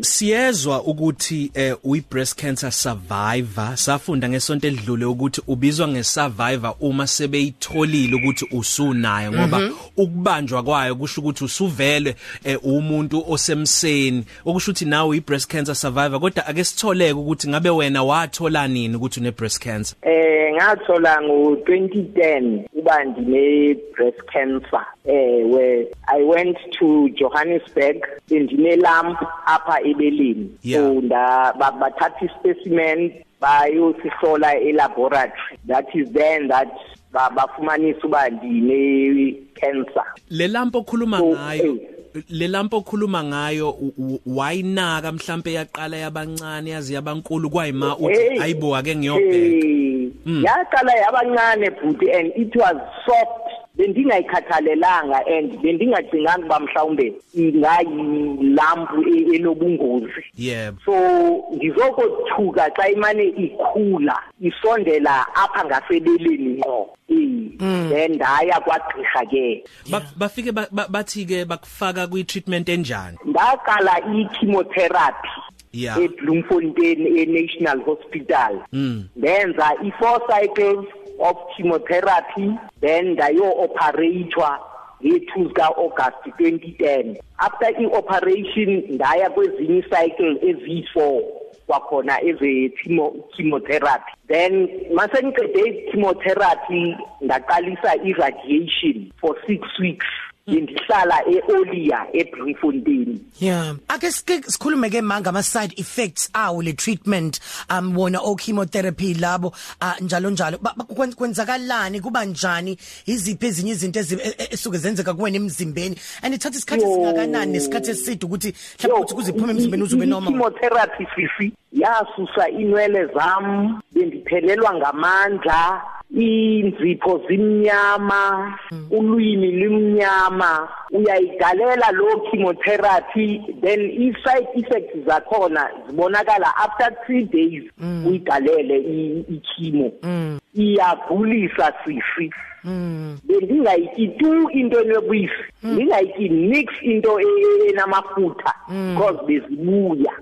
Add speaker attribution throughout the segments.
Speaker 1: Siyezwa ukuthi eh uyi breast cancer survivor safunda ngesonto elidlule ukuthi ubizwa ngesurvivor uma sebeyitholile ukuthi usunayo ngoba mm -hmm. ukubanjwa kwayo kusho ukuthi usuvele eh, umuntu osemseni okusho ukuthi nawe uyi breast cancer survivor kodwa ake sitholeke ukuthi ngabe wena wathola nini ukuthi une breast cancer
Speaker 2: Eh ngathola ngo 2010 uba ndine breast cancer eh where I went to Johannesburg ndine lump apha ebeleni
Speaker 1: Yeah.
Speaker 2: so nda ba- bathatha ispecimen bayosihlola elaboratory. That is then that ba- bafumanisa uba ndine cancer
Speaker 1: le lampo okhuluma
Speaker 2: So,
Speaker 1: ngayo
Speaker 2: eh.
Speaker 1: le lampo okhuluma ngayo u- u- wayinaka mhlambe yaqala yabancane yazi yabankulu? Kwayima uthi
Speaker 2: Hey.
Speaker 1: hayibo ake ngiyobheka.
Speaker 2: Hey, yaqala yabancane bhuti and it was soft. Bendingayikhathalelanga and bendingacinganga uba mhlawumbe ingayilampu e- enobungozi.
Speaker 1: Yebo.
Speaker 2: So ngizokothuka xa imane ikhula isondela apha ngasebeleni ngqo. Eh then ndaya kwagqirha ke.
Speaker 1: Ba- bafike ba- ba- bathi ke bakufaka kwi treatment enjani?
Speaker 2: Ndaqala i-chemotherapy
Speaker 1: Yeah.
Speaker 2: eBloemfontein e-National Hospital.
Speaker 1: Mm.
Speaker 2: ndenza i-four cycles of chemotherapy then ndayo-operathwa nge-2 zika-August 2010 after i-operation ndaya kwezinye i-cycle eziyi-four kwakhona eze-chemotherapy then mase ngiqede i-chemotherapy ndaqalisa i-radiation for six weeks. Bendihlala e-Olia eBloemfontein
Speaker 3: Yeah. Ake sike sikhulume ke manga ama side effects awu le treatment um wona o chemotherapy labo ah, njalo njalo. Ba- ba- kwen- kwenzakalani? Kuba njani? Iziphi ezinye izinto ezi- e- e- esuke zenzeka kuwena emzimbeni? And ithatha isikhathi
Speaker 2: Yo.
Speaker 3: singakanani nesikhathi eside ukuthi mhlawumbe ukuthi kuziphume emzimbeni uzobe normal?
Speaker 2: chemotherapy sisi yasusa inwele zam bendiphelelwa ngamandla. Inzipho zimnyama ulwimi lumnyama. Uyayigalela lo chemotherapy then i-side effects zakhona zibonakala after 3 days. Uyigalele i- i-chemo iyagulisa sisi bendingayityi tu into enobisi ndingayityi nix into e- e- enamafutha because bezibuya.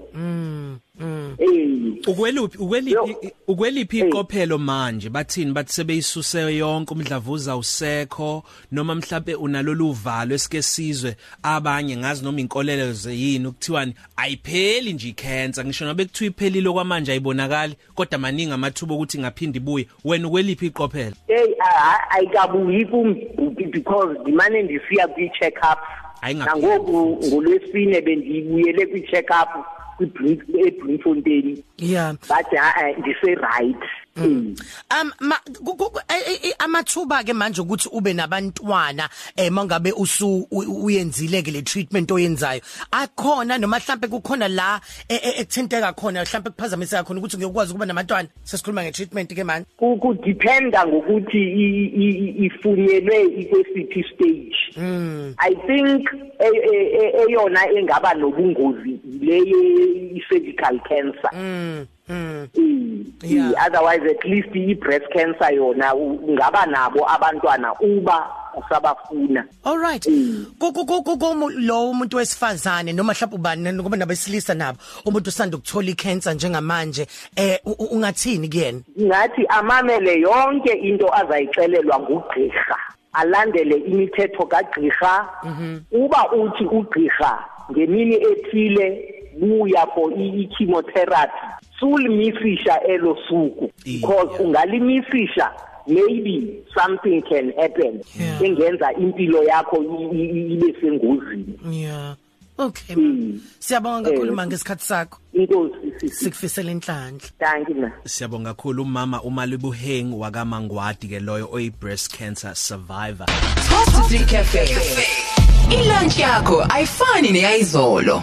Speaker 2: Eh
Speaker 1: ukweluphi ukweliphi ukweliphi iqophelo manje? Bathini? Bathi sebeyisuse yonke umdlavuza usekho noma mhlambe unalolu valo esike sizwe abanye ngazi noma inkolelo zeyini ukuthiwani ayipheli nje icancer. Ngisho nobe kuthiwa iphelile kwamanje ayibonakali kodwa maningi amathuba ukuthi ngaphindi ibuye. Wena ukweliphi iqophelo
Speaker 2: hey a- ayikabuyi kum because ndimane ndisiya kwi-check up
Speaker 1: Ayingapheli
Speaker 2: nangoku ngolwesine bendibuyele kwi-check up eBloemfontein.
Speaker 3: Yeah.
Speaker 2: Bathi ha ndise-right. Eh.
Speaker 3: Um eh, eh, eh, amathuba ke manje ukuthi ube nabantwana eh mangabe usu uyenzile ke le treatment oyenzayo akhona noma mhlambe kukhona la ekuthinteka khona mhlambe kuphazamiseka khona ukuthi ngiyokwazi ukuba nabantwana sesikhuluma nge treatment ke manje
Speaker 2: Ku- kudependa ngokuthi i- i- i- ifunyelwe ikwesiphi stage. I think e- e- e- eyona engaba nobungozi le i-cervical cancer.
Speaker 3: Mm mm
Speaker 2: Eh,
Speaker 3: Yeah.
Speaker 2: eh, otherwise at least i-breast cancer yona u- ungaba nabo abantwana uba usabafuna.
Speaker 3: All right.
Speaker 2: Mm.
Speaker 3: ku ku ku- ku ku- lo umuntu wesifazane noma mhlawumbe ubani ngoba nabesilisa nabo umuntu usanda ukuthola icancer njengamanje eh u- u- ungathini kuyena?
Speaker 2: Ngathi amamele yonke into azayixelelwa ngugqirha alandele imithetho kagqirha. Uba uthi ugqirha ngemini ethile buya for i- i-chemotherapy. Sulimisisha elo suku
Speaker 1: Yeah.
Speaker 2: because ungalimisisha maybe something can happen
Speaker 3: Yeah.
Speaker 2: engenza impilo yakho i- i- i- ibe sengozini
Speaker 3: yeah okay
Speaker 2: Mm.
Speaker 3: ma siyabonga kakhulu
Speaker 2: Eh.
Speaker 3: manje isikhathi sakho
Speaker 2: inkosi sisi
Speaker 3: sikufisela inhlanhla
Speaker 2: thank you na
Speaker 1: siyabonga kakhulu umama uMalibuheng wakamangwadi ke loyo oyi breast cancer survivor
Speaker 4: Top 3 Cafe. Ilunch yakho ayifani neyizolo.